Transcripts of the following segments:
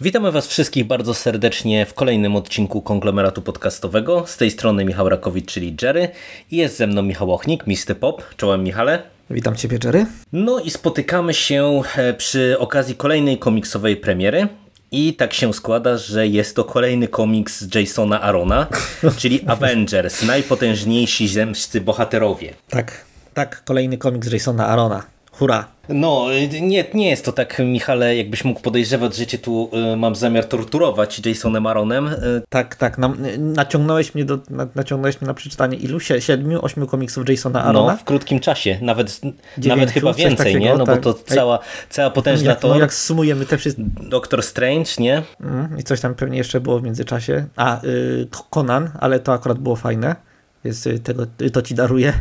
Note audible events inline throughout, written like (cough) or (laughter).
Witamy Was wszystkich bardzo serdecznie w kolejnym odcinku konglomeratu podcastowego. Z tej strony Michał Rakowicz, czyli Jerry i jest ze mną Michał Ochnik, Mr. Pop. Czołem Michale. Witam Ciebie, Jerry. No i spotykamy się e, przy okazji kolejnej komiksowej premiery. I tak się składa, że jest to kolejny komiks Jasona Arona, (laughs) czyli Avengers, najpotężniejsi zemsty bohaterowie. Tak, tak, kolejny komiks Jasona Arona. Hurra! No, nie, nie jest to tak, Michale, jakbyś mógł podejrzewać, że cię tu y, mam zamiar torturować Jasonem Aronem. Y, Tak, tak, nam, naciągnąłeś, mnie do, na, naciągnąłeś mnie na przeczytanie ilu? Sie, siedmiu, ośmiu komiksów Jasona Arona? No, w krótkim czasie, nawet, Dziewięciu, nawet chyba więcej, takiego, nie? No tak. bo to cała, cała potężna jak, to no, jak sumujemy te wszystkie... Doctor Strange, nie? Mm, I coś tam pewnie jeszcze było w międzyczasie. A, y, Conan, ale to akurat było fajne, więc y, tego, y, to Ci daruję.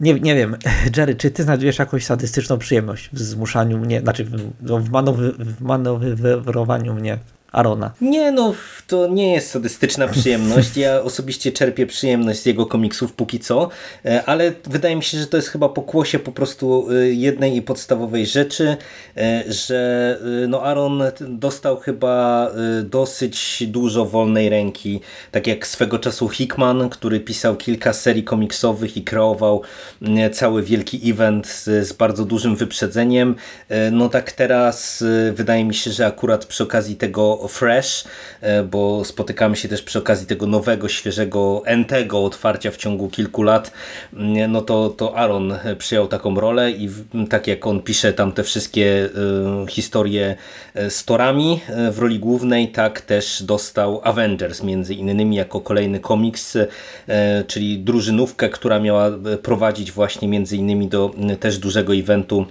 Nie, nie wiem, (laughs) Jerry, czy ty znajdujesz jakąś sadystyczną przyjemność w zmuszaniu mnie, znaczy w, no, w, manowy, w mnie Arona? Nie no, to nie jest sadystyczna przyjemność. Ja osobiście czerpię przyjemność z jego komiksów póki co, e, ale wydaje mi się, że to jest chyba pokłosie po prostu e, jednej i podstawowej rzeczy, e, że no Aaron dostał chyba dosyć dużo wolnej ręki, tak jak swego czasu Hickman, który pisał kilka serii komiksowych i kreował cały wielki event z, z bardzo dużym wyprzedzeniem. No tak teraz wydaje mi się, że akurat przy okazji tego Fresh, bo spotykamy się też przy okazji tego nowego, świeżego, entego otwarcia w ciągu kilku lat, no to, to Aaron przyjął taką rolę i tak jak on pisze tam te wszystkie historie z torami w roli głównej, tak też dostał Avengers między innymi jako kolejny komiks, czyli drużynówkę, która miała prowadzić właśnie między innymi do też dużego eventu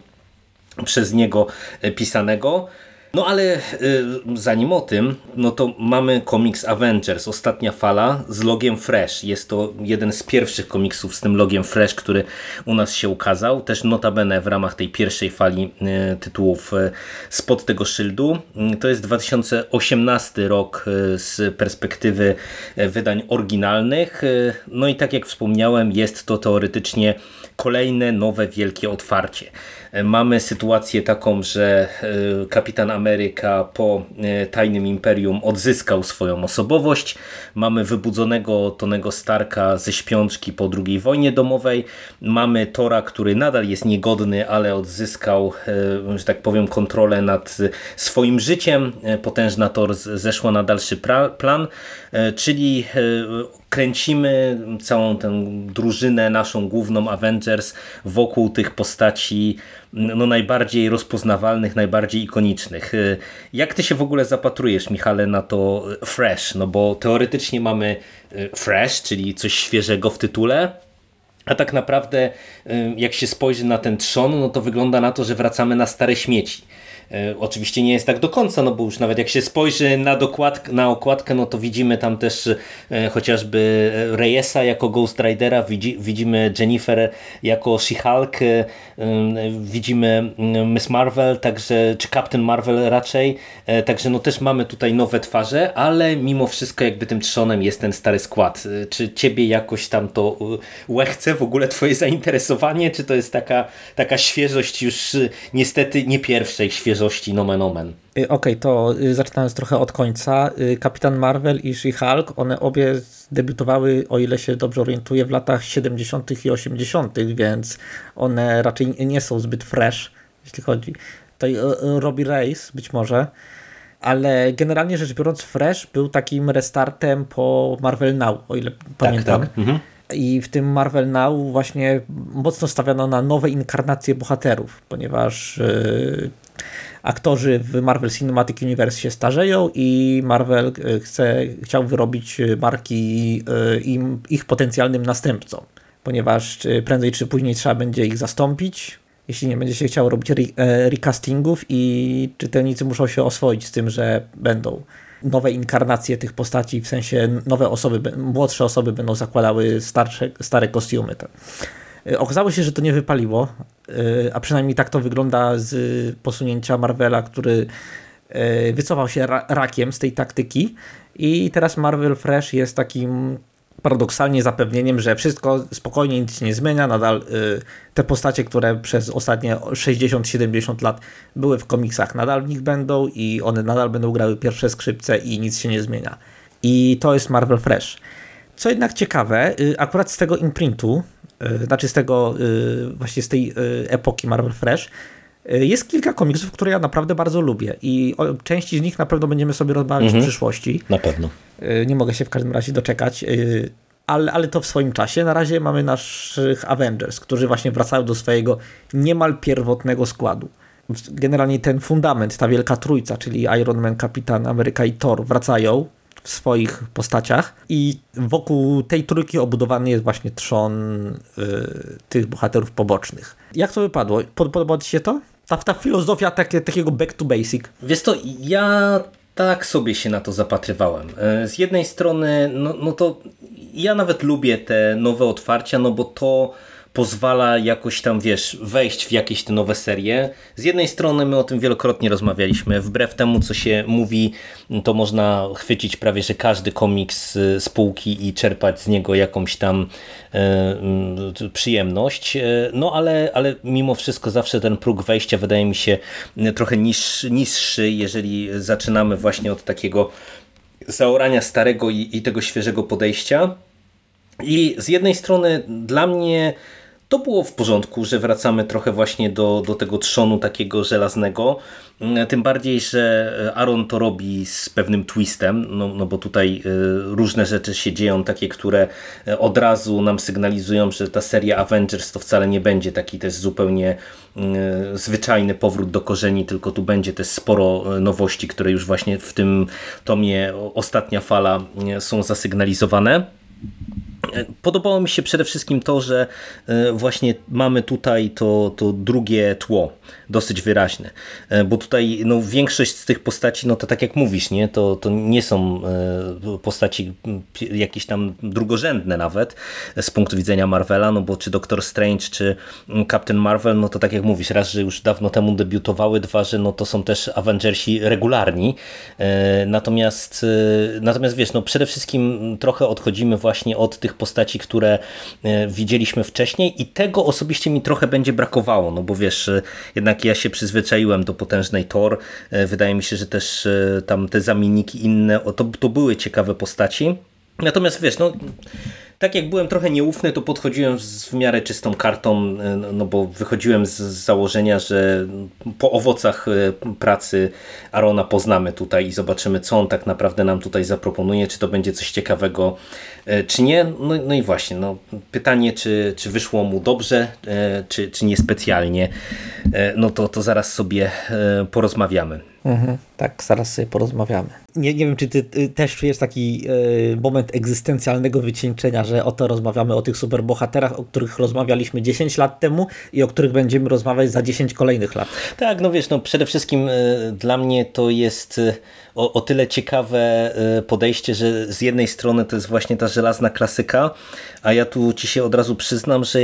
przez niego pisanego. No ale y, zanim o tym, no to mamy komiks Avengers, ostatnia fala z logiem Fresh. Jest to jeden z pierwszych komiksów z tym logiem Fresh, który u nas się ukazał. Też notabene w ramach tej pierwszej fali y, tytułów y, spod tego szyldu. To jest 2018 rok z perspektywy wydań oryginalnych. No i tak jak wspomniałem, jest to teoretycznie kolejne nowe wielkie otwarcie. Mamy sytuację taką, że kapitan Ameryka po Tajnym Imperium odzyskał swoją osobowość. Mamy wybudzonego Tonego Starka ze śpiączki po II wojnie domowej. Mamy Tora, który nadal jest niegodny, ale odzyskał, że tak powiem, kontrolę nad swoim życiem. Potężna Thor zeszła na dalszy plan, czyli kręcimy całą tę drużynę, naszą główną Avengers wokół tych postaci no, najbardziej rozpoznawalnych, najbardziej ikonicznych. Jak ty się w ogóle zapatrujesz, Michale, na to fresh? No bo teoretycznie mamy fresh, czyli coś świeżego w tytule, a tak naprawdę jak się spojrzy na ten trzon, no to wygląda na to, że wracamy na stare śmieci. Oczywiście nie jest tak do końca, no bo już nawet jak się spojrzy na, dokładkę, na okładkę, no to widzimy tam też chociażby Reyesa jako Ghost Ridera, widzi, widzimy Jennifer jako She-Hulk, widzimy Miss Marvel, także, czy Captain Marvel raczej, także no też mamy tutaj nowe twarze, ale mimo wszystko jakby tym trzonem jest ten stary skład. Czy ciebie jakoś tam to łechce w ogóle twoje zainteresowanie, czy to jest taka, taka świeżość już niestety nie pierwszej świeżości świeżości nomen omen. Okej, okay, to zaczynając trochę od końca. Kapitan Marvel i She-Hulk, one obie debiutowały, o ile się dobrze orientuję, w latach 70. i 80., więc one raczej nie są zbyt fresh, jeśli chodzi. Tutaj Robbie Reyes być może, ale generalnie rzecz biorąc Fresh był takim restartem po Marvel Now, o ile tak, pamiętam. Tak. Mhm. I w tym Marvel Now właśnie mocno stawiano na nowe inkarnacje bohaterów, ponieważ yy, aktorzy w Marvel Cinematic Universe się starzeją i Marvel chce, chciał wyrobić marki im, ich potencjalnym następcom, ponieważ prędzej czy później trzeba będzie ich zastąpić, jeśli nie będzie się chciało robić recastingów i czytelnicy muszą się oswoić z tym, że będą nowe inkarnacje tych postaci, w sensie nowe osoby, młodsze osoby będą zakładały starsze, stare kostiumy. Y, okazało się, że to nie wypaliło, a przynajmniej tak to wygląda z posunięcia Marvela, który y, wycofał się ra rakiem z tej taktyki i teraz Marvel Fresh jest takim paradoksalnie zapewnieniem, że wszystko spokojnie, nic nie zmienia, nadal te postacie, które przez ostatnie 60-70 lat były w komiksach, nadal w nich będą i one nadal będą grały pierwsze skrzypce i nic się nie zmienia. I to jest Marvel Fresh. Co jednak ciekawe, akurat z tego imprintu, Y, znaczy z tego, y, właśnie z tej y, epoki Marvel Fresh, jest kilka komiksów, które ja naprawdę bardzo lubię i o części z nich na pewno będziemy sobie rozmawiać mhm. w przyszłości. Na pewno. Nie mogę się w każdym razie doczekać, ale, ale to w swoim czasie. Na razie mamy naszych Avengers, którzy właśnie wracają do swojego niemal pierwotnego składu. Generalnie ten fundament, ta wielka trójca, czyli Iron Man, Kapitan Ameryka i Thor wracają w swoich postaciach i wokół tej trójki obudowany jest właśnie trzon y, tych bohaterów pobocznych. Jak to wypadło? Podoba Ci się to? Ta, ta filozofia takie, takiego back to basic? Wiesz to, ja tak sobie się na to zapatrywałem. E, z jednej strony, no, no to ja nawet lubię te nowe otwarcia, no bo to pozwala jakoś tam, wiesz, wejść w jakieś te nowe serie. Z jednej strony my o tym wielokrotnie rozmawialiśmy, wbrew temu, co się mówi, to można chwycić prawie, że każdy komiks z półki i czerpać z niego jakąś tam e, przyjemność. E, no ale, ale mimo wszystko zawsze ten próg wejścia wydaje mi się trochę niższy, niższy jeżeli zaczynamy właśnie od takiego zaorania starego i, i tego świeżego podejścia. I z jednej strony dla mnie to było w porządku, że wracamy trochę właśnie do, do tego trzonu takiego żelaznego. Mm, tym bardziej, że Aaron to robi z pewnym twistem, no, no bo tutaj y, różne rzeczy się dzieją, takie, które y, od razu nam sygnalizują, że ta seria Avengers to wcale nie będzie taki też zupełnie y, zwyczajny powrót do korzeni, tylko tu będzie też sporo nowości, które już właśnie w tym tomie Ostatnia Fala są zasygnalizowane. Podobało mi się przede wszystkim to, że e, właśnie mamy tutaj to, to drugie tło, dosyć wyraźne, e, bo tutaj no, większość z tych postaci, no to tak jak mówisz, nie, to, to nie są e, postaci jakieś tam drugorzędne nawet z punktu widzenia Marvela, no bo czy Doctor Strange, czy Captain Marvel, no to tak jak mówisz, raz, że już dawno temu debiutowały, dwa, że no to są też Avengersi regularni, natomiast, natomiast wiesz, no przede wszystkim trochę odchodzimy właśnie od tych postaci, które e, widzieliśmy wcześniej i tego osobiście mi trochę będzie brakowało, no bo wiesz, e, jednak ja się przyzwyczaiłem do potężnej Thor, e, wydaje mi się, że też tam te zamienniki inne, to, to były ciekawe postaci, natomiast wiesz, no tak jak byłem trochę nieufny, to podchodziłem z w miarę czystą kartą, e, no, no bo wychodziłem z założenia, że po owocach e, pracy Arona poznamy tutaj i zobaczymy, co on tak naprawdę nam tutaj zaproponuje, czy to będzie coś ciekawego, e, czy nie. No, no i właśnie, no, pytanie, czy, czy wyszło mu dobrze, czy, czy niespecjalnie, no to, to zaraz sobie porozmawiamy. Mhm, tak, zaraz sobie porozmawiamy. Nie, nie wiem, czy ty, ty też czujesz taki y, moment egzystencjalnego wycieńczenia, że oto rozmawiamy o tych superbohaterach, o których rozmawialiśmy 10 lat temu i o których będziemy rozmawiać za 10 kolejnych lat. Tak, no wiesz, no przede wszystkim y, dla mnie to jest y, o, o tyle ciekawe podejście, że z jednej strony to jest właśnie ta żelazna klasyka, a ja tu ci się od razu przyznam, że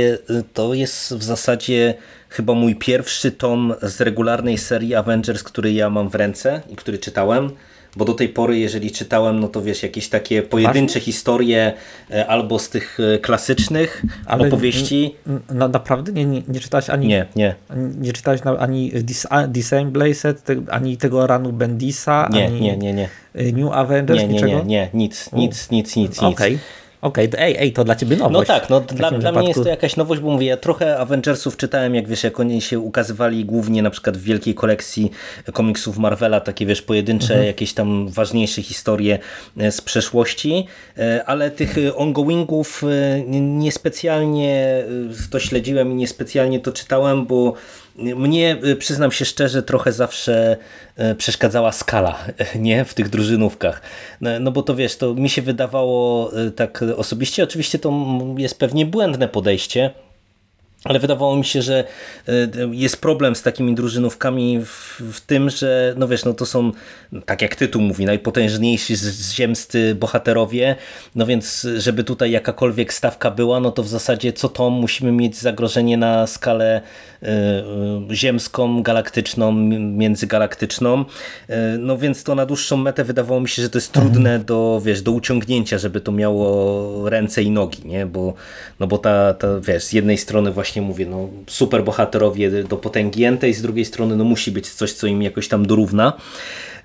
to jest w zasadzie chyba mój pierwszy tom z regularnej serii Avengers, który ja mam w ręce i który czytałem. Bo do tej pory, jeżeli czytałem, no to wiesz, jakieś takie pojedyncze historie e, albo z tych e, klasycznych Ale opowieści. Na, naprawdę nie, nie, nie czytałeś ani. Nie, nie. Nie czytałeś ani Design Blazed, ani tego ranu Bendisa, nie, ani nie, nie, nie. New Avengers, nie, nie, niczego? Nie, nie, nic, nic, nic, nic. Okej. Okay. Okej, okay, ej, ej, to dla ciebie nowość. No tak, no dla, dla mnie jest to jakaś nowość, bo mówię, ja trochę Avengersów czytałem, jak wiesz, jak oni się ukazywali głównie na przykład w wielkiej kolekcji komiksów Marvela, takie wiesz, pojedyncze, mhm. jakieś tam ważniejsze historie e, z przeszłości, e, ale tych ongoingów e, niespecjalnie to śledziłem i niespecjalnie to czytałem, bo mnie, y, przyznam się szczerze, trochę zawsze y, przeszkadzała skala (laughs) nie w tych drużynówkach. No, no bo to wiesz, to mi się wydawało y, tak osobiście, oczywiście to jest pewnie błędne podejście, ale wydawało mi się, że e, jest problem z takimi drużynówkami w, w, tym, że no wiesz, no to są, tak jak tytuł mówi, najpotężniejsi ziemscy bohaterowie, no więc żeby tutaj jakakolwiek stawka była, no to w zasadzie co to musimy mieć zagrożenie na skalę y, y, ziemską, galaktyczną, międzygalaktyczną, y, no więc to na dłuższą metę wydawało mi się, że to jest trudne mhm. do, wiesz, do uciągnięcia, żeby to miało ręce i nogi, nie, bo, no bo ta, ta wiesz, z jednej strony właśnie właśnie mówię, no, super bohaterowie do potęgi i z drugiej strony no, musi być coś, co im jakoś tam dorówna.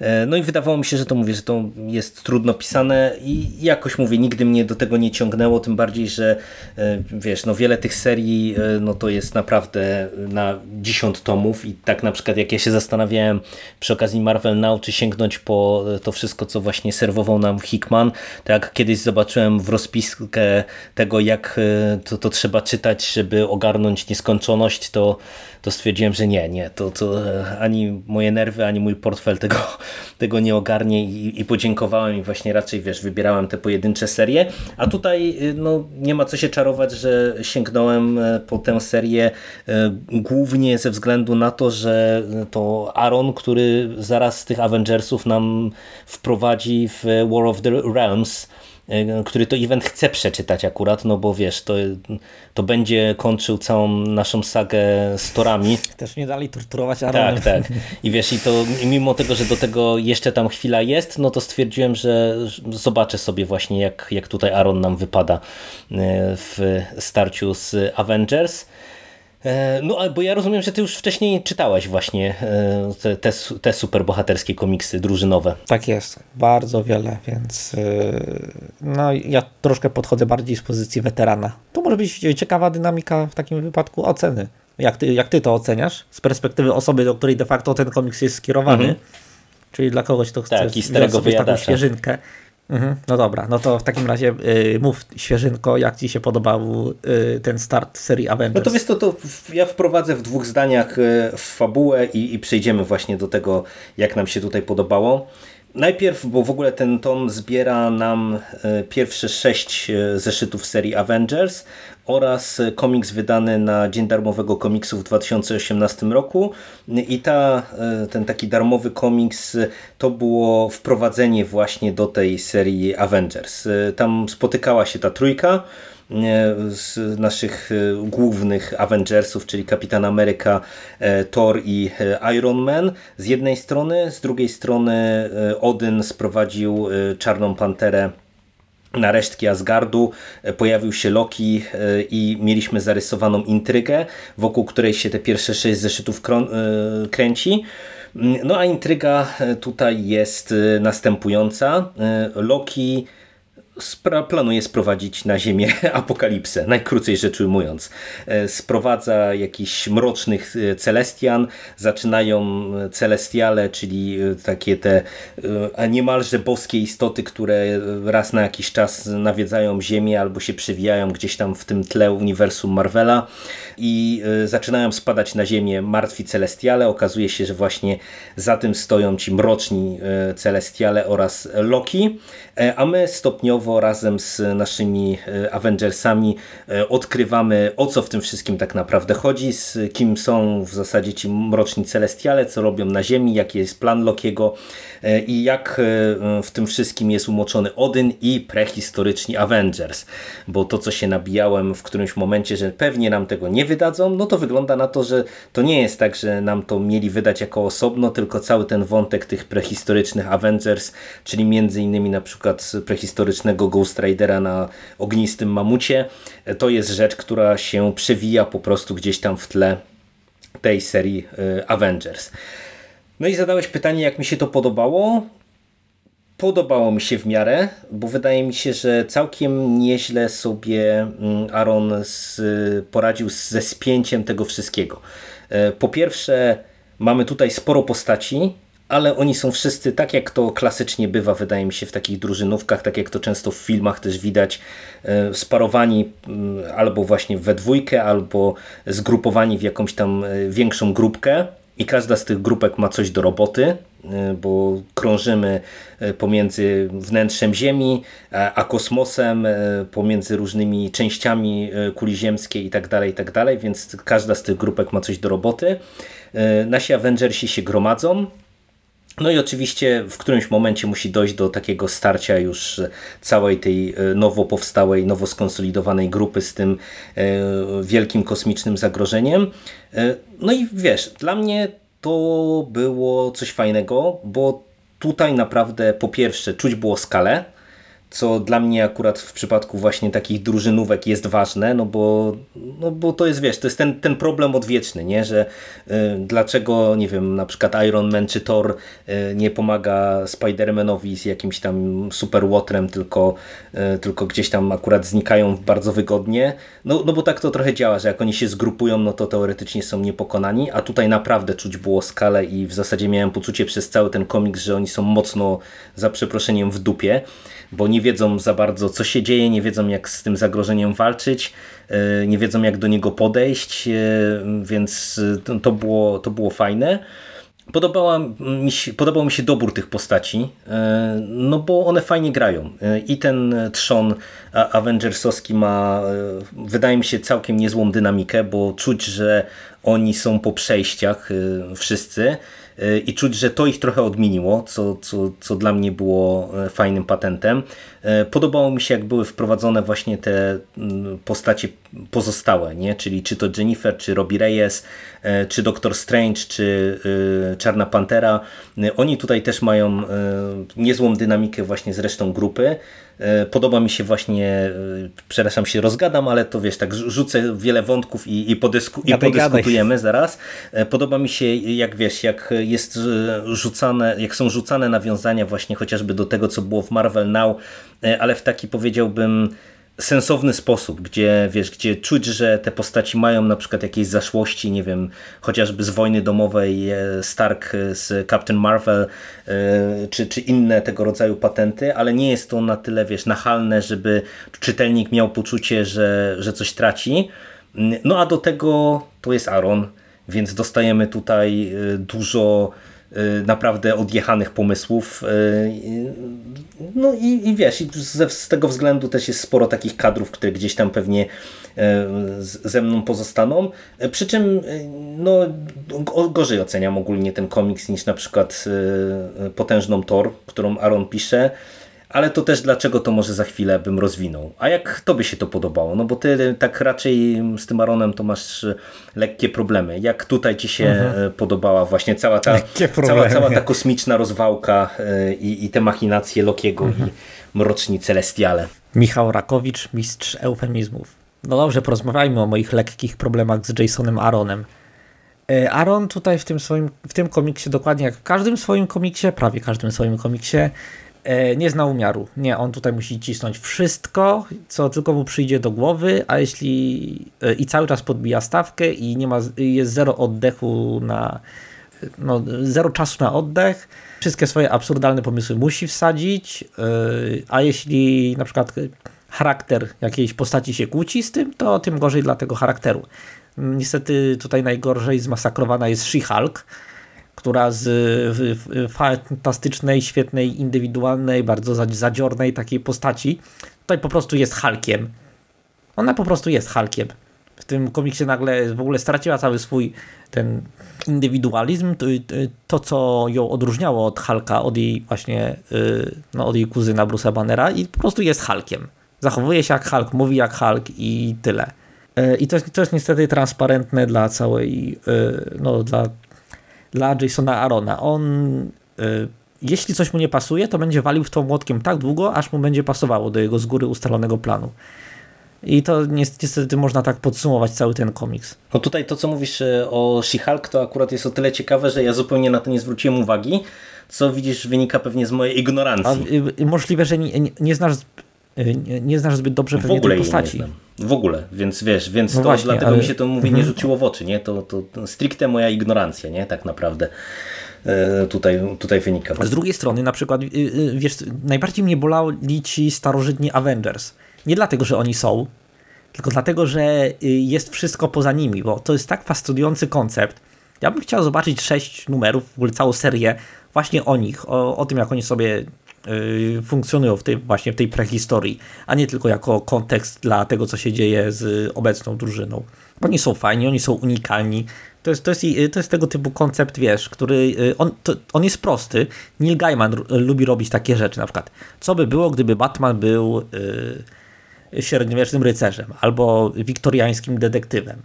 E, no i wydawało mi się, że to mówię, że to jest trudno pisane i jakoś mówię, nigdy mnie do tego nie ciągnęło, tym bardziej, że e, wiesz, no wiele tych serii e, no to jest naprawdę na 10 tomów i tak na przykład jak ja się zastanawiałem przy okazji Marvel Now, czy sięgnąć po to wszystko, co właśnie serwował nam Hickman, to jak kiedyś zobaczyłem w rozpiskę tego, jak to, to trzeba czytać, żeby ogarnąć nieskończoność, to to stwierdziłem, że nie, nie, to, to ani moje nerwy, ani mój portfel tego, (laughs) tego nie ogarnie i, i podziękowałem i właśnie raczej, wiesz, wybierałem te pojedyncze serie, a tutaj no, nie ma co się czarować, że sięgnąłem e, po tę serię e, głównie ze względu na to, że to Aaron, który zaraz z tych Avengersów nam wprowadzi w War of the Realms, E, który to event chce przeczytać akurat, no bo wiesz, to, to będzie kończył całą naszą sagę z torami. Też nie dali torturować Aaronem. Tak, tak. I wiesz, i to mimo tego, że do tego jeszcze tam chwila jest, no to stwierdziłem, że zobaczę sobie właśnie jak, jak tutaj Aaron nam wypada e, w starciu z Avengers. E, no, bo ja rozumiem, że ty już wcześniej czytałeś właśnie e, te, te, te superbohaterskie komiksy drużynowe. Tak jest, bardzo wiele, więc e, no ja troszkę podchodzę bardziej z pozycji weterana. To może być ciekawa dynamika w takim wypadku oceny. Jak ty, jak ty to oceniasz z perspektywy osoby, do której de facto ten komiks jest skierowany? Mhm. Czyli dla kogoś, kto chce tak, i starego taką świeżynkę. Mhm, no dobra, no to w takim razie y, mów świeżynko, jak Ci się podobał y, ten start serii Avengers. No to wiesz to, to ja wprowadzę w dwóch zdaniach y, w fabułę i, i przejdziemy właśnie do tego, jak nam się tutaj podobało. Najpierw, bo w ogóle ten tom zbiera nam e, pierwsze sześć e, zeszytów serii Avengers oraz komiks wydany na Dzień Darmowego Komiksu w 2018 roku i ta, e, ten taki darmowy komiks to było wprowadzenie właśnie do tej serii Avengers. Tam spotykała się ta trójka, z naszych e, głównych Avengersów, czyli Kapitan Ameryka, e, Thor i e, Iron Man z jednej strony, z drugiej strony Odyn sprowadził Czarną Panterę na resztki Asgardu pojawił się Loki i mieliśmy zarysowaną intrygę, wokół której się te pierwsze sześć zeszytów kręci. No a intryga tutaj jest następująca. Loki planuje sprowadzić na Ziemię (laughs) apokalipsę, najkrócej rzecz ujmując. E, sprowadza jakichś mrocznych e, celestian, zaczynają e, celestiale, czyli takie te niemalże boskie istoty, które raz na jakiś czas nawiedzają Ziemię albo się przewijają gdzieś tam w tym tle uniwersum Marvela i zaczynają spadać na Ziemię martwi celestiale. Okazuje się, że właśnie za tym stoją ci mroczni celestiale oraz Loki, a my stopniowo razem z naszymi e, Avengersami e, odkrywamy o co w tym wszystkim tak naprawdę chodzi, z kim są w zasadzie ci mroczni celestiale, co robią na Ziemi, jaki jest plan Lokiego e, i jak w tym wszystkim jest umoczony Odyn i prehistoryczni Avengers. Bo to co się nabijałem w którymś momencie, że pewnie nam tego nie wydadzą, no to wygląda na to, że to nie jest tak, że nam to mieli wydać jako osobno, tylko cały ten wątek tych prehistorycznych Avengers, czyli między innymi na przykład prehistorycznego tego Ghost Ridera na ognistym mamucie, to jest rzecz, która się przewija po prostu gdzieś tam w tle tej serii y, Avengers. No i zadałeś pytanie, jak mi się to podobało. Podobało mi się w miarę, bo wydaje mi się, że całkiem nieźle sobie mm, Aaron z, poradził ze spięciem tego wszystkiego. Y, po pierwsze, mamy tutaj sporo postaci, ale oni są wszyscy, tak jak to klasycznie bywa, wydaje mi się, w takich drużynówkach, tak jak to często w filmach też widać, e, sparowani mm, albo właśnie we dwójkę, albo zgrupowani w jakąś tam e, większą grupkę i każda z tych grupek ma coś do roboty bo krążymy pomiędzy wnętrzem Ziemi, a kosmosem, pomiędzy różnymi częściami kuli ziemskiej i tak dalej, i tak więc każda z tych grupek ma coś do roboty. Nasi Avengersi się gromadzą, no i oczywiście w którymś momencie musi dojść do takiego starcia już całej tej e, nowo powstałej, nowo skonsolidowanej grupy z tym e, wielkim kosmicznym zagrożeniem. E, no i wiesz, dla mnie to było coś fajnego, bo tutaj naprawdę po pierwsze czuć było skalę, co dla mnie akurat w przypadku właśnie takich drużynówek jest ważne, no bo, no bo to jest, wiesz, to jest ten, ten problem odwieczny, nie? że y, dlaczego, nie wiem, na przykład Iron Man czy Thor y, nie pomaga Spider-Manowi z jakimś tam super łotrem, tylko, y, tylko gdzieś tam akurat znikają bardzo wygodnie, no, no bo tak to trochę działa, że jak oni się zgrupują, no to teoretycznie są niepokonani, a tutaj naprawdę czuć było skalę i w zasadzie miałem poczucie przez cały ten komiks, że oni są mocno, za przeproszeniem, w dupie, bo nie wiedzą za bardzo, co się dzieje, nie wiedzą, jak z tym zagrożeniem walczyć, e, nie wiedzą, jak do niego podejść, e, więc to było, to było fajne. Podobała mi się, podobał mi się dobór tych postaci, e, no bo one fajnie grają. I ten trzon Avengersowski ma, wydaje mi się, całkiem niezłą dynamikę, bo czuć, że oni są po przejściach wszyscy E, i czuć, że to ich trochę odmieniło, co, co, co dla mnie było e, fajnym patentem. E, podobało mi się, jak były wprowadzone właśnie te mm, postacie pozostałe, nie? czyli czy to Jennifer, czy Robbie Reyes, czy Doctor Strange, czy Czarna Pantera. Oni tutaj też mają niezłą dynamikę właśnie z resztą grupy. E, podoba mi się właśnie, e, przepraszam się rozgadam, ale to wiesz, tak rzucę wiele wątków i, i, podysku, i podyskutujemy zaraz. E, podoba mi się, jak wiesz, jak jest rzucane, jak są rzucane nawiązania właśnie chociażby do tego, co było w Marvel Now, ale w taki powiedziałbym sensowny sposób, gdzie wiesz, gdzie czuć, że te postaci mają na przykład jakieś zaszłości, nie wiem, chociażby z wojny domowej e, Stark z Captain Marvel, e, czy, czy inne tego rodzaju patenty, ale nie jest to na tyle, wiesz, nachalne, żeby czytelnik miał poczucie, że, że coś traci. No a do tego to jest Aaron, więc dostajemy tutaj e, dużo naprawdę odjechanych pomysłów. Y, no i, i wiesz, i z, z, tego względu też jest sporo takich kadrów, które gdzieś tam pewnie y, ze mną pozostaną. Przy czym no, gorzej oceniam ogólnie ten komiks niż na przykład Potężną Thor, którą Aaron pisze ale to też dlaczego to może za chwilę bym rozwinął. A jak tobie się to podobało? No bo ty tak raczej z tym Aronem to masz e, lekkie problemy. Jak tutaj ci się mhm. E, podobała właśnie cała ta, cała, cała ta kosmiczna rozwałka e, i, i te machinacje Lokiego mhm. i mroczni Celestiale? Michał Rakowicz, mistrz eufemizmów. No dobrze, porozmawiajmy o moich lekkich problemach z Jasonem Aaronem. Aaron tutaj w tym swoim, w tym komiksie, dokładnie jak w każdym swoim komiksie, prawie każdym swoim komiksie, nie zna umiaru. Nie, on tutaj musi cisnąć wszystko, co tylko mu przyjdzie do głowy, a jeśli e, i cały czas podbija stawkę i nie ma, jest zero oddechu na, no, zero czasu na oddech, wszystkie swoje absurdalne pomysły musi wsadzić, e, a jeśli na przykład charakter jakiejś postaci się kłóci z tym, to tym gorzej dla tego charakteru. Niestety tutaj najgorzej zmasakrowana jest She-Hulk, która z fantastycznej, świetnej, indywidualnej, bardzo zadziornej takiej postaci, tutaj po prostu jest Hulkiem. Ona po prostu jest Hulkiem. W tym komiksie nagle w ogóle straciła cały swój ten indywidualizm, to, co ją odróżniało od Hulka, od jej właśnie, y, no, od jej kuzyna Bruce'a Bannera i po prostu jest Hulkiem. Zachowuje się jak Hulk, mówi jak Hulk i tyle. Y, I to jest, to jest niestety transparentne dla całej, y, no dla dla Jasona Arona. On, y, jeśli coś mu nie pasuje, to będzie walił w to młotkiem tak długo, aż mu będzie pasowało do jego z góry ustalonego planu. I to niestety można tak podsumować cały ten komiks. No tutaj to, co mówisz y, o She-Hulk, to akurat jest o tyle ciekawe, że ja zupełnie na to nie zwróciłem uwagi, co widzisz wynika pewnie z mojej ignorancji. A, y, możliwe, że nie, nie, nie znasz nie, nie znasz zbyt dobrze pewnie w ogóle tej postaci. Nie znam. W ogóle, więc wiesz, więc no to właśnie, dlatego ale... mi się to mówię nie mhm. rzuciło w oczy, nie? To, to, to stricte moja ignorancja, nie? Tak naprawdę e, tutaj, tutaj wynika. Z drugiej strony, na przykład, y, y, wiesz, najbardziej mnie bolali ci starożytni Avengers. Nie dlatego, że oni są, tylko dlatego, że y, jest wszystko poza nimi, bo to jest tak fascynujący koncept. Ja bym chciał zobaczyć sześć numerów, w ogóle całą serię właśnie o nich, o, o tym jak oni sobie y, funkcjonują w tej, właśnie w tej prehistorii, a nie tylko jako kontekst dla tego, co się dzieje z obecną drużyną. Oni są fajni, oni są unikalni. To jest, to jest, to jest tego typu koncept, wiesz, który y, on, to, on jest prosty. Neil Gaiman lubi robić takie rzeczy, na przykład, co by było, gdyby Batman był y, średniowiecznym rycerzem albo wiktoriańskim detektywem.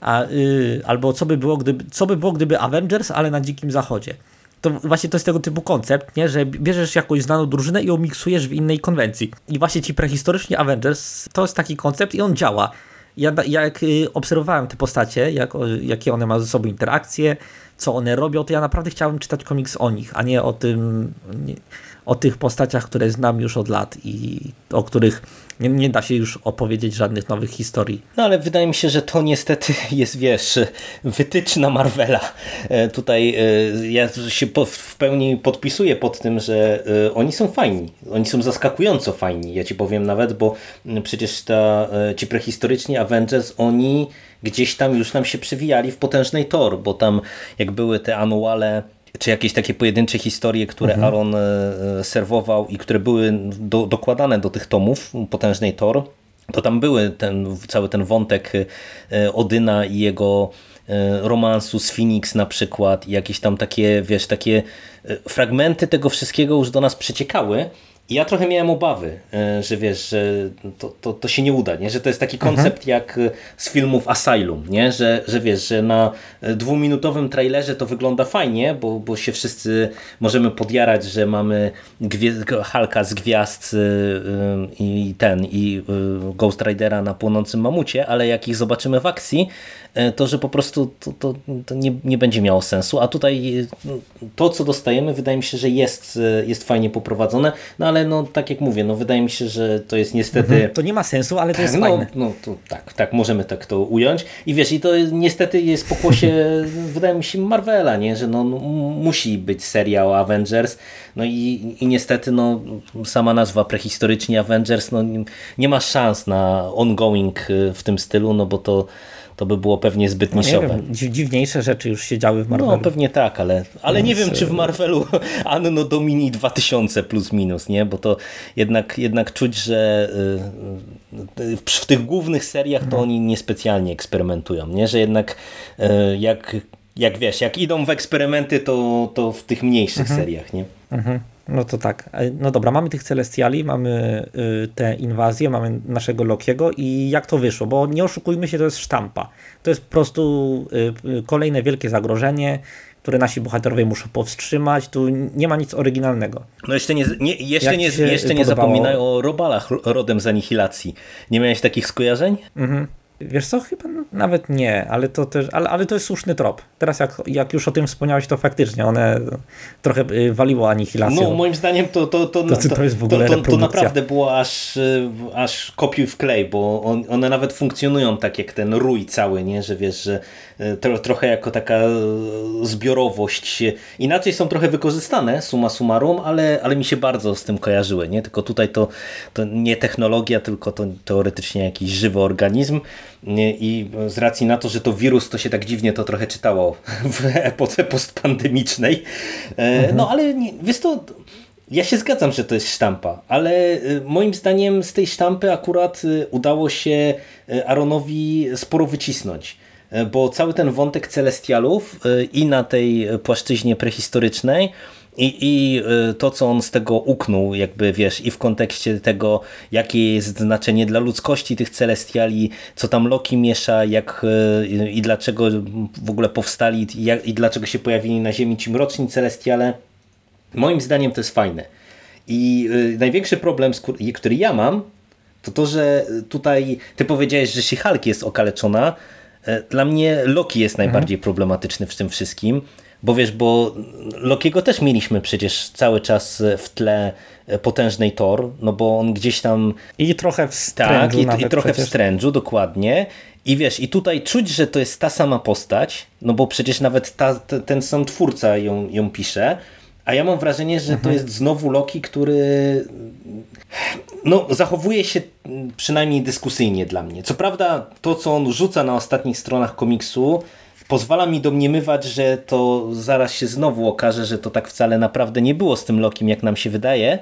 A, y, albo co by, było, gdyby, co by było, gdyby Avengers, ale na dzikim zachodzie. To właśnie to jest tego typu koncept, nie? że bierzesz jakąś znaną drużynę i ją miksujesz w innej konwencji. I właśnie ci prehistoryczni Avengers to jest taki koncept i on działa. Ja, jak y, obserwowałem te postacie, jak, jakie one mają ze sobą interakcje, co one robią, to ja naprawdę chciałem czytać komiks o nich, a nie o tym, nie, o tych postaciach, które znam już od lat i o których nie, nie, da się już opowiedzieć żadnych nowych historii. No ale wydaje mi się, że to niestety (laughs) jest, wiesz, wytyczna Marvela. E, tutaj e, ja się w pełni podpisuję pod tym, że e, oni są fajni. Oni są zaskakująco fajni. Ja ci powiem nawet, bo przecież ta, ci prehistoryczni Avengers, oni gdzieś tam już nam się przewijali w potężnej Thor, bo tam jak były te anuale czy jakieś takie pojedyncze historie, które mhm. Aaron e, e, serwował i które były do, dokładane do tych tomów Potężnej Thor, to tam były ten, cały ten wątek e, Odyna i jego romansu z Phoenix na przykład i jakieś tam takie, wiesz, takie fragmenty tego wszystkiego już do nas przeciekały ja trochę miałem obawy, e, że wiesz, że to, to, to się nie uda, nie? że to jest taki mhm. koncept mhm. jak z filmów Asylum, nie? Że, że wiesz, że na dwuminutowym trailerze to wygląda fajnie, bo, bo się wszyscy możemy podjarać, że mamy Halka z gwiazd e, e, i ten i Ghost Ridera na płonącym mamucie, ale jak ich zobaczymy w akcji, to że po prostu to, to, to nie, nie będzie miało sensu, a tutaj to co dostajemy wydaje mi się, że jest, jest fajnie poprowadzone, no ale no tak jak mówię, no wydaje mi się, że to jest niestety... Mhm. To nie ma sensu, ale to tak, jest no, fajne. No to tak, tak, możemy tak to ująć. I wiesz, i to niestety jest pokłosie, (laughs) wydaje mi się, Marvela, nie? że no, no, musi być serial Avengers, no i, i niestety no, sama nazwa prehistoryczni Avengers no, nie ma szans na ongoing y, w tym stylu, no bo to to by było pewnie zbyt no, nisiowe. Wiem, dziwniejsze rzeczy już się działy w Marvelu. No pewnie tak, ale, ale nie wiem czy w e, Marvelu (laughs) Anno Domini 2000 plus minus, nie? bo to jednak, jednak czuć, że y, y, w tych głównych seriach to no. oni niespecjalnie eksperymentują, nie? że jednak jak, jak wiesz, jak idą w eksperymenty to, to w tych mniejszych mhm. seriach. nie? Mhm. No to tak. E, no dobra, mamy tych Celestiali, mamy y, te inwazje, mamy naszego Lokiego i jak to wyszło? Bo nie oszukujmy się, to jest sztampa. To jest po prostu y, y, kolejne wielkie zagrożenie, które nasi bohaterowie muszą powstrzymać. Tu nie ma nic oryginalnego. No jeszcze nie, nie jeszcze nie, jeszcze nie zapominaj o robalach rodem z anihilacji. Nie miałeś takich skojarzeń? Mhm. Wiesz co, chyba nawet nie, ale to też, ale, ale to jest słuszny trop. Teraz jak, jak już o tym wspomniałeś, to faktycznie one trochę y, waliło anihilacją. No moim zdaniem to, to, to, to, to, jest w ogóle to, to, to naprawdę było aż, y, aż kopiuj w klej, bo on, one nawet funkcjonują tak jak ten rój cały, nie? że wiesz, że tro, trochę jako taka zbiorowość. Inaczej są trochę wykorzystane, suma summarum, ale, ale mi się bardzo z tym kojarzyły. Nie? Tylko tutaj to, to nie technologia, tylko to teoretycznie jakiś żywy organizm i z racji na to, że to wirus, to się tak dziwnie to trochę czytało w epoce postpandemicznej. E, mhm. No ale wiesz to, ja się zgadzam, że to jest sztampa, ale e, moim zdaniem z tej sztampy akurat e, udało się Aronowi sporo wycisnąć bo cały ten wątek celestialów i na tej płaszczyźnie prehistorycznej i, I y, to, co on z tego uknął, jakby wiesz, i w kontekście tego, jakie jest znaczenie dla ludzkości tych celestiali, co tam Loki miesza, jak i dlaczego w ogóle powstali i, jak, i dlaczego się pojawili na Ziemi ci mroczni celestiale, moim zdaniem to jest fajne. I y, największy problem, który ja mam, to to, że tutaj ty powiedziałeś, że She-Hulk jest okaleczona. Dla mnie Loki jest najbardziej mhm. problematyczny w tym wszystkim bo wiesz, bo Lokiego też mieliśmy przecież cały czas w tle potężnej Thor, no bo on gdzieś tam... I trochę w Tak, i, i trochę przecież. w dokładnie. I wiesz, i tutaj czuć, że to jest ta sama postać, no bo przecież nawet ta, ten sam twórca ją, ją pisze, a ja mam wrażenie, że mhm. to jest znowu Loki, który no, zachowuje się przynajmniej dyskusyjnie dla mnie. Co prawda to, co on rzuca na ostatnich stronach komiksu, pozwala mi domniemywać, że to zaraz się znowu okaże, że to tak wcale naprawdę nie było z tym Lokim, jak nam się wydaje,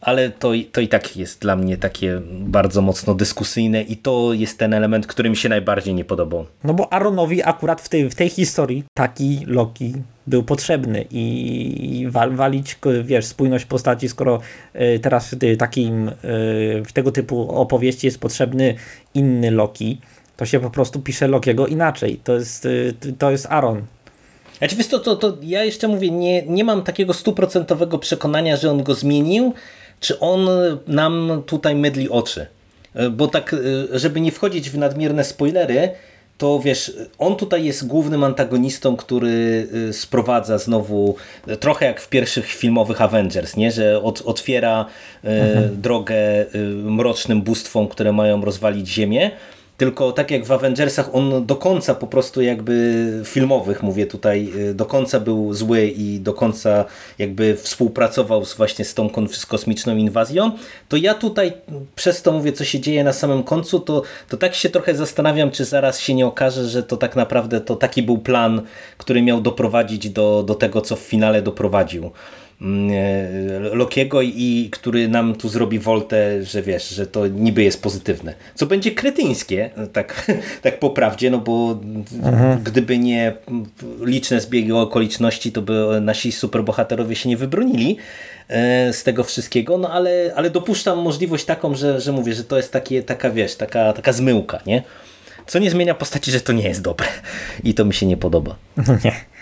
ale to, to i tak jest dla mnie takie bardzo mocno dyskusyjne i to jest ten element, który mi się najbardziej nie podobał. No bo Aaronowi akurat w tej, w tej historii taki Loki był potrzebny i wal, walić, wiesz, spójność postaci, skoro y, teraz w takim, y, w tego typu opowieści jest potrzebny inny Loki, to się po prostu pisze Lokiego inaczej. To jest, y, to jest Aaron. Znaczy, wiesz to, to, to ja jeszcze mówię, nie, nie mam takiego stuprocentowego przekonania, że on go zmienił, czy on nam tutaj mydli oczy. Bo tak, żeby nie wchodzić w nadmierne spoilery, to wiesz, on tutaj jest głównym antagonistą, który sprowadza znowu, trochę jak w pierwszych filmowych Avengers, nie? że od, otwiera mhm. drogę mrocznym bóstwom, które mają rozwalić Ziemię, tylko tak jak w Avengersach on do końca po prostu jakby filmowych, mówię tutaj, y, do końca był zły i do końca jakby współpracował z, właśnie z tą kosmiczną inwazją, to ja tutaj przez to mówię, co się dzieje na samym końcu, to, to tak się trochę zastanawiam, czy zaraz się nie okaże, że to tak naprawdę to taki był plan, który miał doprowadzić do, do tego, co w finale doprowadził. Mm, e, Lokiego i który nam tu zrobi woltę, że wiesz, że to niby jest pozytywne. Co będzie kretyńskie, tak, (laughs) tak po prawdzie, no bo mhm. gdyby nie liczne zbiegi okoliczności, to by nasi superbohaterowie się nie wybronili e, z tego wszystkiego, no ale, ale dopuszczam możliwość taką, że, że mówię, że to jest takie, taka, wiesz, taka, taka zmyłka, nie? Co nie zmienia postaci, że to nie jest dobre (laughs) i to mi się nie podoba. Nie. (laughs)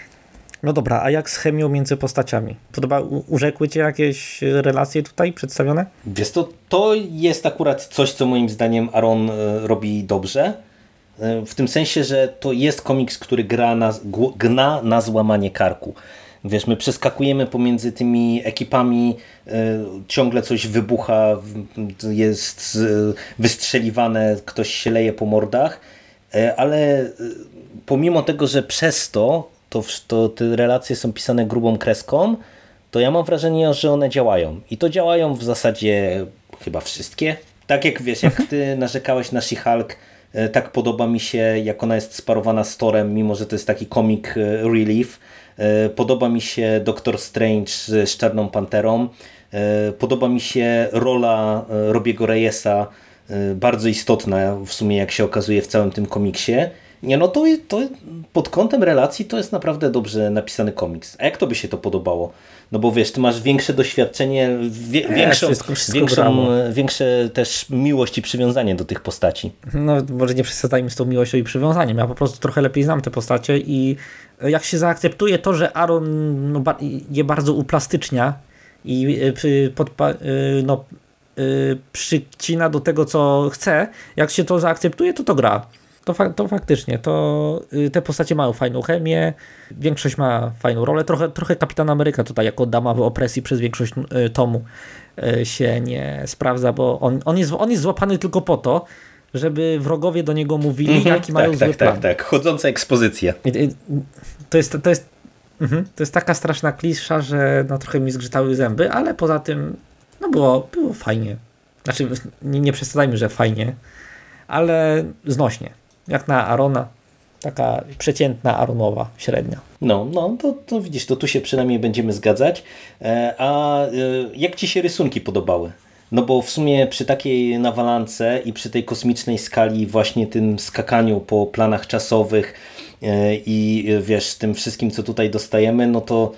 No dobra, a jak z chemią między postaciami? Podoba, urzekły cię jakieś relacje tutaj przedstawione? Wiesz to, to jest akurat coś, co moim zdaniem Aaron e, robi dobrze. E, w tym sensie, że to jest komiks, który gra na, gna na złamanie karku. Wiesz, my przeskakujemy pomiędzy tymi ekipami, e, ciągle coś wybucha, jest wystrzeliwane, ktoś się leje po mordach, ale pomimo tego, że przez to to, to te relacje są pisane grubą kreską, to ja mam wrażenie, że one działają. I to działają w zasadzie chyba wszystkie. Tak jak wiesz, jak ty narzekałeś na She-Hulk, e, tak podoba mi się, jak ona jest sparowana z Torem, mimo że to jest taki komik e, relief. E, podoba mi się Doctor Strange z Czarną Panterą. Podoba mi się rola Robiego Reyesa, bardzo istotna w sumie, jak się okazuje w całym tym komiksie. Nie, no to, to pod kątem relacji to jest naprawdę dobrze napisany komiks. A jak to by się to podobało? No bo wiesz, ty masz większe doświadczenie, wie, większą, wszystko, wszystko większą, większe też miłość i przywiązanie do tych postaci. No może nie przesadzajmy z tą miłością i przywiązaniem. Ja po prostu trochę lepiej znam te postacie i jak się zaakceptuje to, że Aaron no, je bardzo uplastycznia i y, podpa, no, przycina do tego, co chce, jak się to zaakceptuje, to to gra to, fa to faktycznie, to y, te postacie mają fajną chemię, większość ma fajną rolę, trochę, trochę Kapitan Ameryka tutaj jako dama w opresji przez większość y, tomu y, się nie sprawdza, bo on, on, jest, on jest złapany tylko po to, żeby wrogowie do niego mówili, mm -hmm, jaki tak, mają tak, zły tak, plan. Tak, tak, chodząca ekspozycja. To jest, to jest, mhm, to jest taka straszna klisza, że no, trochę mi zgrzytały zęby, ale poza tym no było, było fajnie. Znaczy, nie, nie przesadzajmy, że fajnie, ale znośnie jak na Arona, taka przeciętna Aronowa, średnia. No, no to, to widzisz, to tu się przynajmniej będziemy zgadzać. E, a e, jak Ci się rysunki podobały? No bo w sumie przy takiej nawalance i przy tej kosmicznej skali właśnie tym skakaniu po planach czasowych e, i wiesz, tym wszystkim co tutaj dostajemy, no to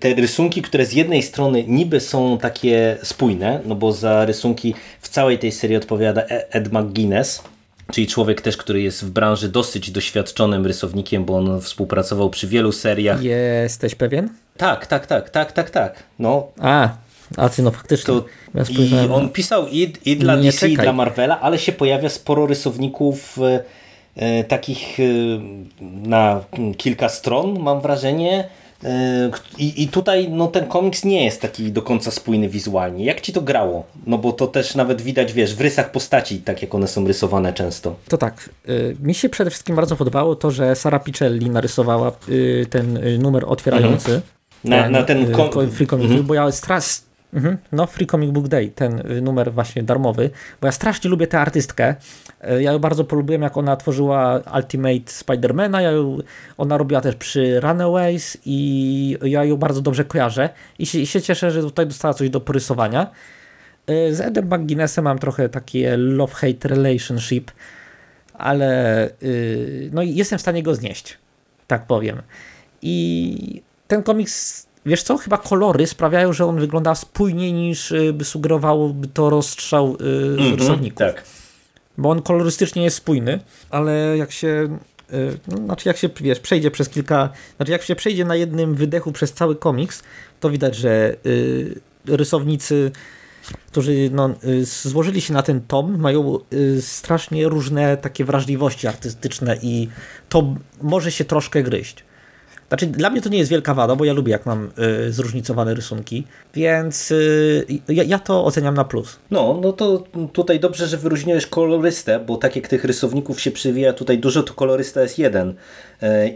te rysunki, które z jednej strony niby są takie spójne, no bo za rysunki w całej tej serii odpowiada Ed McGuinness, czyli człowiek też, który jest w branży dosyć doświadczonym rysownikiem, bo on współpracował przy wielu seriach. Jesteś pewien? Tak, tak, tak, tak, tak, tak. No. A, a ty no faktycznie. To, ja I on pisał i, i dla DC, czekaj. i dla Marvela, ale się pojawia sporo rysowników e, e takich e, na kilka stron, mam wrażenie i, I tutaj no, ten komiks nie jest taki do końca spójny wizualnie. Jak ci to grało? No bo to też nawet widać, wiesz, w rysach postaci, tak jak one są rysowane często. To tak. Y, mi się przede wszystkim bardzo podobało to, że Sara Pichelli narysowała y, ten numer otwierający. Mhm. Na, ten, na ten kom... free comic, mhm. bo ja stra Mhm. No, Free Comic Book Day, ten numer właśnie darmowy, bo ja strasznie lubię tę artystkę. E, ja ją bardzo polubiłem, jak ona tworzyła Ultimate Spidermana, ja ją, ona robiła też przy Runaways i ja ją bardzo dobrze kojarzę i się, i się cieszę, że tutaj dostała coś do porysowania. E, z Edem McGuinnessem mam trochę takie love-hate relationship, ale yy, no jestem w stanie go znieść, tak powiem. I ten komiks Wiesz co, chyba kolory sprawiają, że on wygląda spójniej niż y, by sugerowałoby to rozstrzał mm -hmm, rysowników. Tak. Bo on kolorystycznie jest spójny, ale jak się y, no, znaczy jak się, wiesz, przejdzie przez kilka, znaczy jak się przejdzie na jednym wydechu przez cały komiks, to widać, że y, rysownicy, którzy no, y, złożyli się na ten tom, mają y, strasznie różne takie wrażliwości artystyczne i to może się troszkę gryźć. Znaczy, dla mnie to nie jest wielka wada, bo ja lubię, jak mam y, zróżnicowane rysunki, więc y, ja, ja, to oceniam na plus. No, no to tutaj dobrze, że wyróżniłeś kolorystę, bo tak jak tych rysowników się przywija tutaj dużo, to kolorysta jest jeden. Y,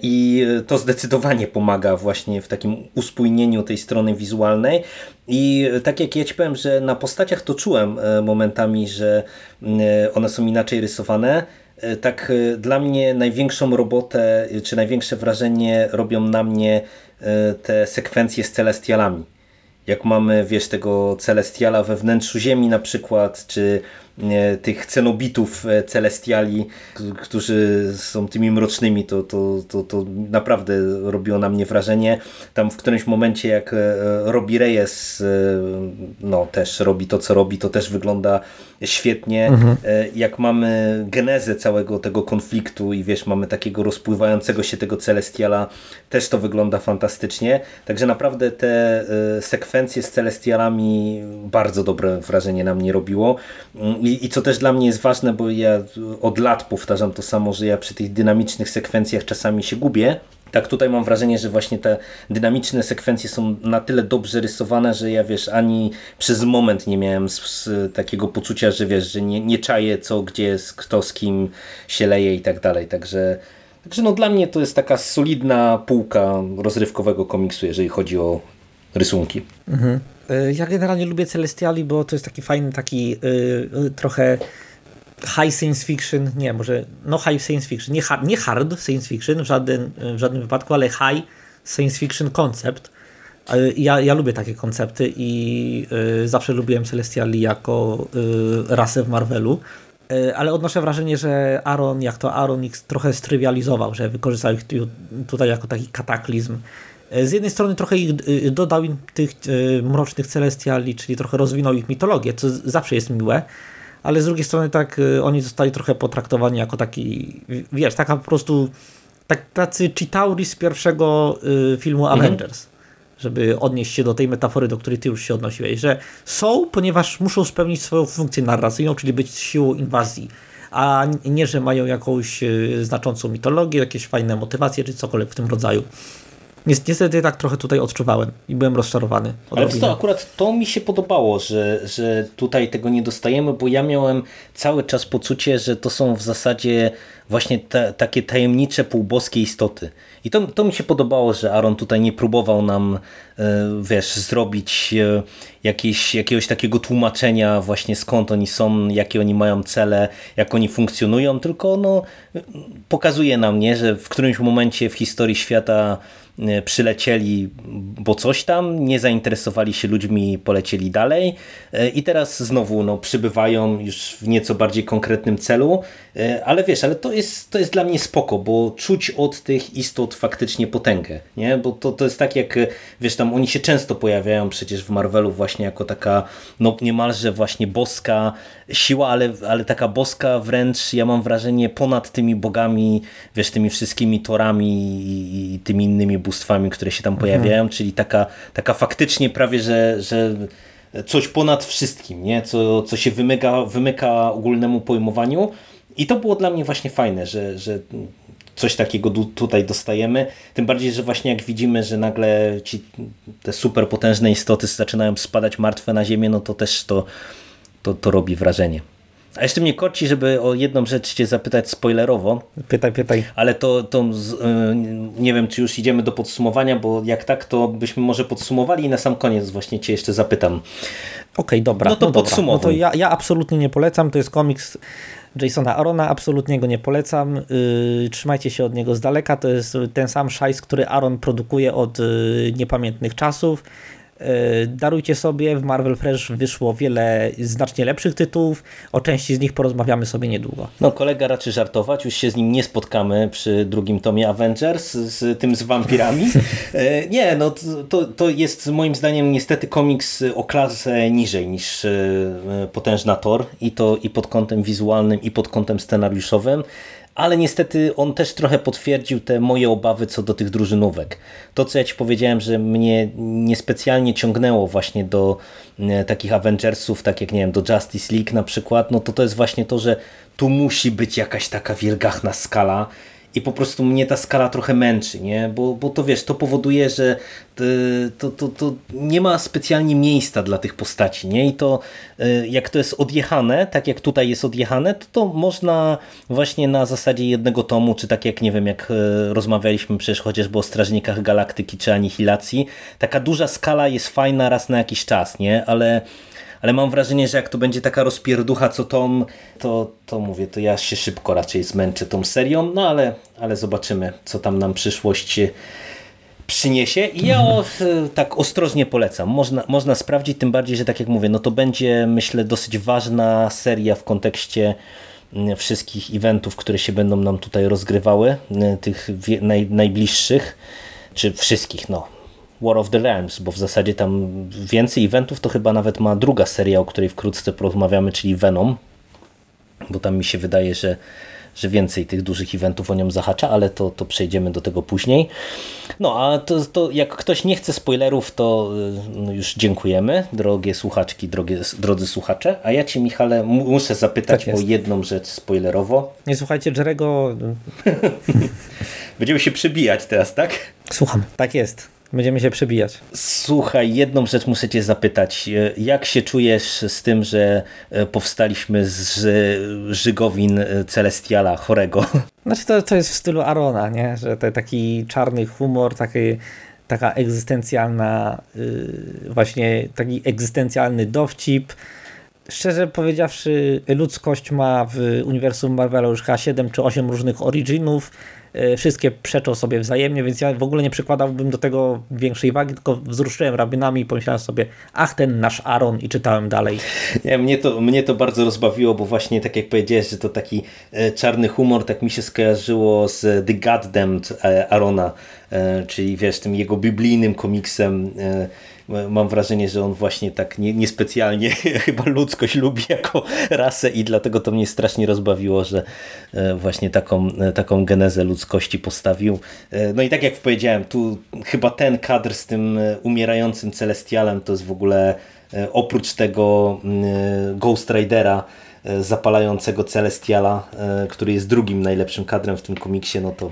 I to zdecydowanie pomaga właśnie w takim uspójnieniu tej strony wizualnej. I tak jak ja ci powiem, że na postaciach to czułem y, momentami, że y, one są inaczej rysowane, E, tak e, dla mnie największą robotę, e, czy największe wrażenie robią na mnie te sekwencje z celestialami. Jak mamy, wiesz, tego celestiala we wnętrzu Ziemi na przykład, czy tych cenobitów celestiali, którzy są tymi mrocznymi, to, to, to, to naprawdę robiło na mnie wrażenie. Tam w którymś momencie jak Robi Reyes no, też robi to, co robi, to też wygląda świetnie. Mhm. Jak mamy genezę całego tego konfliktu i wiesz, mamy takiego rozpływającego się tego celestiala, też to wygląda fantastycznie. Także naprawdę te sekwencje z celestialami bardzo dobre wrażenie na mnie robiło. I, I co też dla mnie jest ważne, bo ja od lat powtarzam to samo, że ja przy tych dynamicznych sekwencjach czasami się gubię. Tak tutaj mam wrażenie, że właśnie te dynamiczne sekwencje są na tyle dobrze rysowane, że ja wiesz, ani przez moment nie miałem z, z takiego poczucia, że wiesz, że nie, nie czaję co, gdzie jest, kto z kim się leje i tak dalej. Także, także no dla mnie to jest taka solidna półka rozrywkowego komiksu, jeżeli chodzi o rysunki. Mhm. E, ja generalnie lubię Celestiali, bo to jest taki fajny, taki yy, trochę high science fiction, nie, może no high science fiction, nie hard, nie hard science fiction w żadnym, w żadnym wypadku, ale high science fiction koncept. Ja, ja lubię takie koncepty i y, zawsze lubiłem Celestiali jako y, rasę w Marvelu, y, ale odnoszę wrażenie, że Aaron, jak to Aaron ich trochę strywializował, że wykorzystał ich tutaj jako taki kataklizm. Z jednej strony trochę ich dodał im tych mrocznych celestiali, czyli trochę rozwinął ich mitologię, co zawsze jest miłe, ale z drugiej strony tak y, oni zostali trochę potraktowani jako taki, wiesz, taka po prostu tak, tacy Chitauri z pierwszego filmu mhm. Avengers. Żeby odnieść się do tej metafory, do której ty już się odnosiłeś, że są, ponieważ muszą spełnić swoją funkcję narracyjną, czyli być siłą inwazji a nie, że mają jakąś znaczącą mitologię, jakieś fajne motywacje, czy cokolwiek w tym rodzaju. Niestety tak trochę tutaj odczuwałem i byłem rozczarowany. Ale to akurat to mi się podobało, że, że tutaj tego nie dostajemy, bo ja miałem cały czas poczucie, że to są w zasadzie właśnie te, takie tajemnicze półboskie istoty. I to, to mi się podobało, że Aaron tutaj nie próbował nam, e, wiesz, zrobić e, jakieś, jakiegoś takiego tłumaczenia właśnie skąd oni są, jakie oni mają cele, jak oni funkcjonują, tylko no, pokazuje nam, nie, że w którymś momencie w historii świata przylecieli, bo coś tam, nie zainteresowali się ludźmi, polecieli dalej e, i teraz znowu no, przybywają już w nieco bardziej konkretnym celu, e, ale wiesz, ale to jest, to jest dla mnie spoko, bo czuć od tych istot faktycznie potęgę, nie? bo to, to jest tak jak, wiesz, tam oni się często pojawiają przecież w Marvelu właśnie jako taka, no niemalże właśnie boska siła, ale, ale taka boska wręcz, ja mam wrażenie, ponad tymi bogami, wiesz, tymi wszystkimi torami i, i tymi innymi bóstwami, które się tam pojawiają, mhm. czyli taka, taka faktycznie prawie, że, że coś ponad wszystkim, nie? Co, co się wymyka, wymyka ogólnemu pojmowaniu i to było dla mnie właśnie fajne, że, że coś takiego tutaj dostajemy. Tym bardziej, że właśnie jak widzimy, że nagle ci te super potężne istoty zaczynają spadać martwe na ziemię, no to też to, to, to robi wrażenie. A jeszcze mnie korci, żeby o jedną rzecz cię zapytać spoilerowo. Pytaj, pytaj. Ale to, to nie wiem, czy już idziemy do podsumowania, bo jak tak, to byśmy może podsumowali i na sam koniec właśnie cię jeszcze zapytam. Okej, okay, dobra. No to no podsumowuj. No to ja, ja absolutnie nie polecam, to jest komiks Jasona Arona, absolutnie go nie polecam. Yy, trzymajcie się od niego z daleka. To jest ten sam szajs, który Aaron produkuje od yy, niepamiętnych czasów. E, darujcie sobie, w Marvel Fresh wyszło wiele znacznie lepszych tytułów, o części z nich porozmawiamy sobie niedługo. No kolega raczy żartować, już się z nim nie spotkamy przy drugim tomie Avengers, z tym z wampirami. E, nie, no to, to jest moim zdaniem niestety komiks o klasę niżej niż e, Potężna Thor i to i pod kątem wizualnym i pod kątem scenariuszowym ale niestety on też trochę potwierdził te moje obawy co do tych drużynówek. To, co ja Ci powiedziałem, że mnie niespecjalnie ciągnęło właśnie do e, takich Avengersów, tak jak nie wiem, do Justice League na przykład, no to to jest właśnie to, że tu musi być jakaś taka wielgachna skala, i po prostu mnie ta skala trochę męczy, nie? Bo, bo to wiesz, to powoduje, że to, to, to nie ma specjalnie miejsca dla tych postaci, nie? I to e, jak to jest odjechane, tak jak tutaj jest odjechane, to to można właśnie na zasadzie jednego tomu, czy tak jak, nie wiem, jak e, rozmawialiśmy przecież chociażby o Strażnikach Galaktyki, czy Anihilacji, taka duża skala jest fajna raz na jakiś czas, nie? Ale ale mam wrażenie, że jak to będzie taka rozpierducha co tom, to, to mówię, to ja się szybko raczej zmęczę tą serią, no ale, ale zobaczymy, co tam nam przyszłość przyniesie. I ja o, tak ostrożnie polecam. Można, można sprawdzić, tym bardziej, że tak jak mówię, no to będzie myślę dosyć ważna seria w kontekście mm, wszystkich eventów, które się będą nam tutaj rozgrywały, mm, tych naj, najbliższych, czy wszystkich, no War of the Realms, bo w zasadzie tam więcej eventów to chyba nawet ma druga seria, o której wkrótce porozmawiamy, czyli Venom, bo tam mi się wydaje, że, że więcej tych dużych eventów o nią zahacza, ale to, to przejdziemy do tego później. No a to, to jak ktoś nie chce spoilerów, to no już dziękujemy, drogie słuchaczki, drogie, drodzy słuchacze, a ja Ci Michale muszę zapytać tak o jedną rzecz spoilerowo. Nie słuchajcie Jerego. (laughs) Będziemy się przebijać teraz, tak? Słucham, tak jest. Będziemy się przebijać. Słuchaj, jedną rzecz muszę cię zapytać. Jak się czujesz z tym, że e, powstaliśmy z żygowin e, Celestiala chorego? (laughs) Znaczy to, to jest w stylu Arona, nie? że to taki czarny humor, taki, taka egzystencjalna, yy, właśnie taki egzystencjalny dowcip. Szczerze powiedziawszy, ludzkość ma w uniwersum Marvela już chyba 7 czy 8 różnych originów E, wszystkie przeczą sobie wzajemnie, więc ja w ogóle nie przykładałbym do tego większej wagi, tylko wzruszyłem rabinami i pomyślałem sobie, ach ten nasz Aaron i czytałem dalej. Nie, mnie, to, mnie to bardzo rozbawiło, bo właśnie tak jak powiedziałeś, że to taki e, czarny humor, tak mi się skojarzyło z The Goddamned e, Arona, czyli wiesz, tym jego biblijnym komiksem mam wrażenie, że on właśnie tak nie, niespecjalnie (laughs) chyba ludzkość lubi jako rasę i dlatego to mnie strasznie rozbawiło, że e, właśnie taką, e, taką genezę ludzkości postawił. E, no i tak jak powiedziałem, tu chyba ten kadr z tym umierającym Celestialem to jest w ogóle oprócz tego Ghost Ridera zapalającego Celestiala, który jest drugim najlepszym kadrem w tym komiksie, no to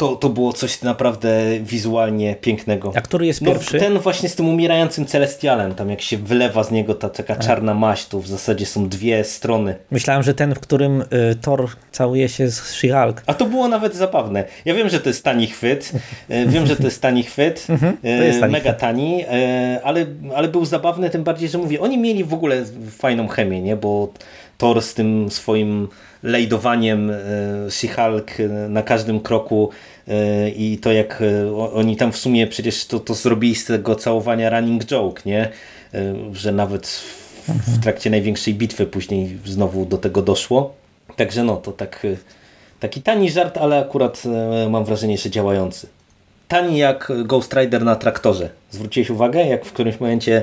to, to było coś naprawdę wizualnie pięknego. A który jest pierwszy? No, ten właśnie z tym umierającym Celestialem, tam jak się wylewa z niego ta taka czarna maść, to w zasadzie są dwie strony. Myślałem, że ten, w którym y, Thor całuje się z She-Hulk. A to było nawet zabawne. Ja wiem, że to jest tani chwyt, y, wiem, że to jest tani chwyt, (laughs) mhm, y, tani mega tani, y, ale, ale był zabawny tym bardziej, że mówię, oni mieli w ogóle fajną chemię, nie? bo Thor z tym swoim lejdowaniem She-Hulk na każdym kroku E, i to jak e, oni tam w sumie przecież to, to zrobili z tego całowania running joke, nie? E, że nawet w trakcie największej bitwy później znowu do tego doszło. Także no, to tak taki tani żart, ale akurat mam wrażenie, że działający. Tani jak Ghost Rider na traktorze. Zwróciłeś uwagę, jak w którymś momencie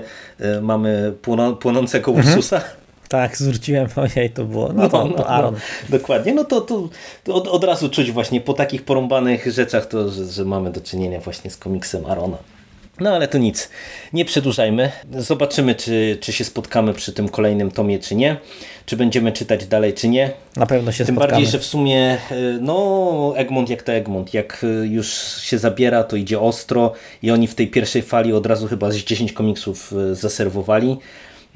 mamy płonącego Ursusa? Mhm. Tak, zwróciłem, (laughs) ojej, to było, no, no to, to no, Aaron. No, dokładnie, no to, to, to od, od, razu czuć właśnie po takich porąbanych rzeczach, to, że, że mamy do czynienia właśnie z komiksem Arona. No ale to nic, nie przedłużajmy. Zobaczymy, czy, czy się spotkamy przy tym kolejnym tomie, czy nie. Czy będziemy czytać dalej, czy nie. Na pewno się Tym spotkamy. bardziej, że w sumie, e, no Egmont jak to Egmont. Jak e, już się zabiera, to idzie ostro i oni w tej pierwszej fali od razu chyba z 10 komiksów e, zaserwowali.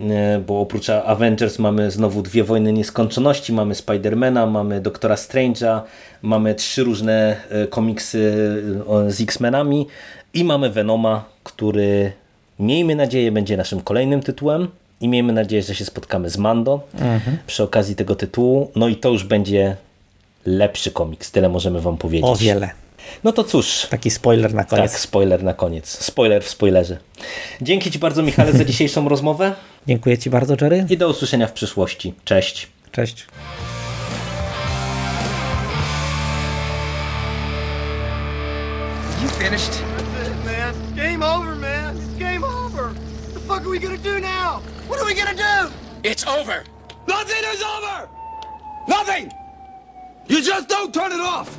E, bo oprócz Avengers mamy znowu dwie wojny nieskończoności, mamy Spidermana, mamy Doktora Strange'a, mamy trzy różne e, komiksy e, z X-Menami i mamy Venoma, który miejmy nadzieję będzie naszym kolejnym tytułem i miejmy nadzieję, że się spotkamy z Mando przy okazji tego tytułu. No i to już będzie lepszy komiks, tyle możemy wam powiedzieć. O wiele. No to cóż, Taki spoiler na koniec. tak, spoiler na koniec. Spoiler w spoilerze. Dzięki Ci bardzo, Michale, za dzisiejszą rozmowę (laughs) Dziękuję Ci bardzo, Jerry. i do usłyszenia w przyszłości. Cześć. Cześć. You finished? That's it, man. Game over, man. It's game over. What the fuck are we gonna do now? What are we gonna do? It's over. Nothing is over! Nothing! You just don't turn it off!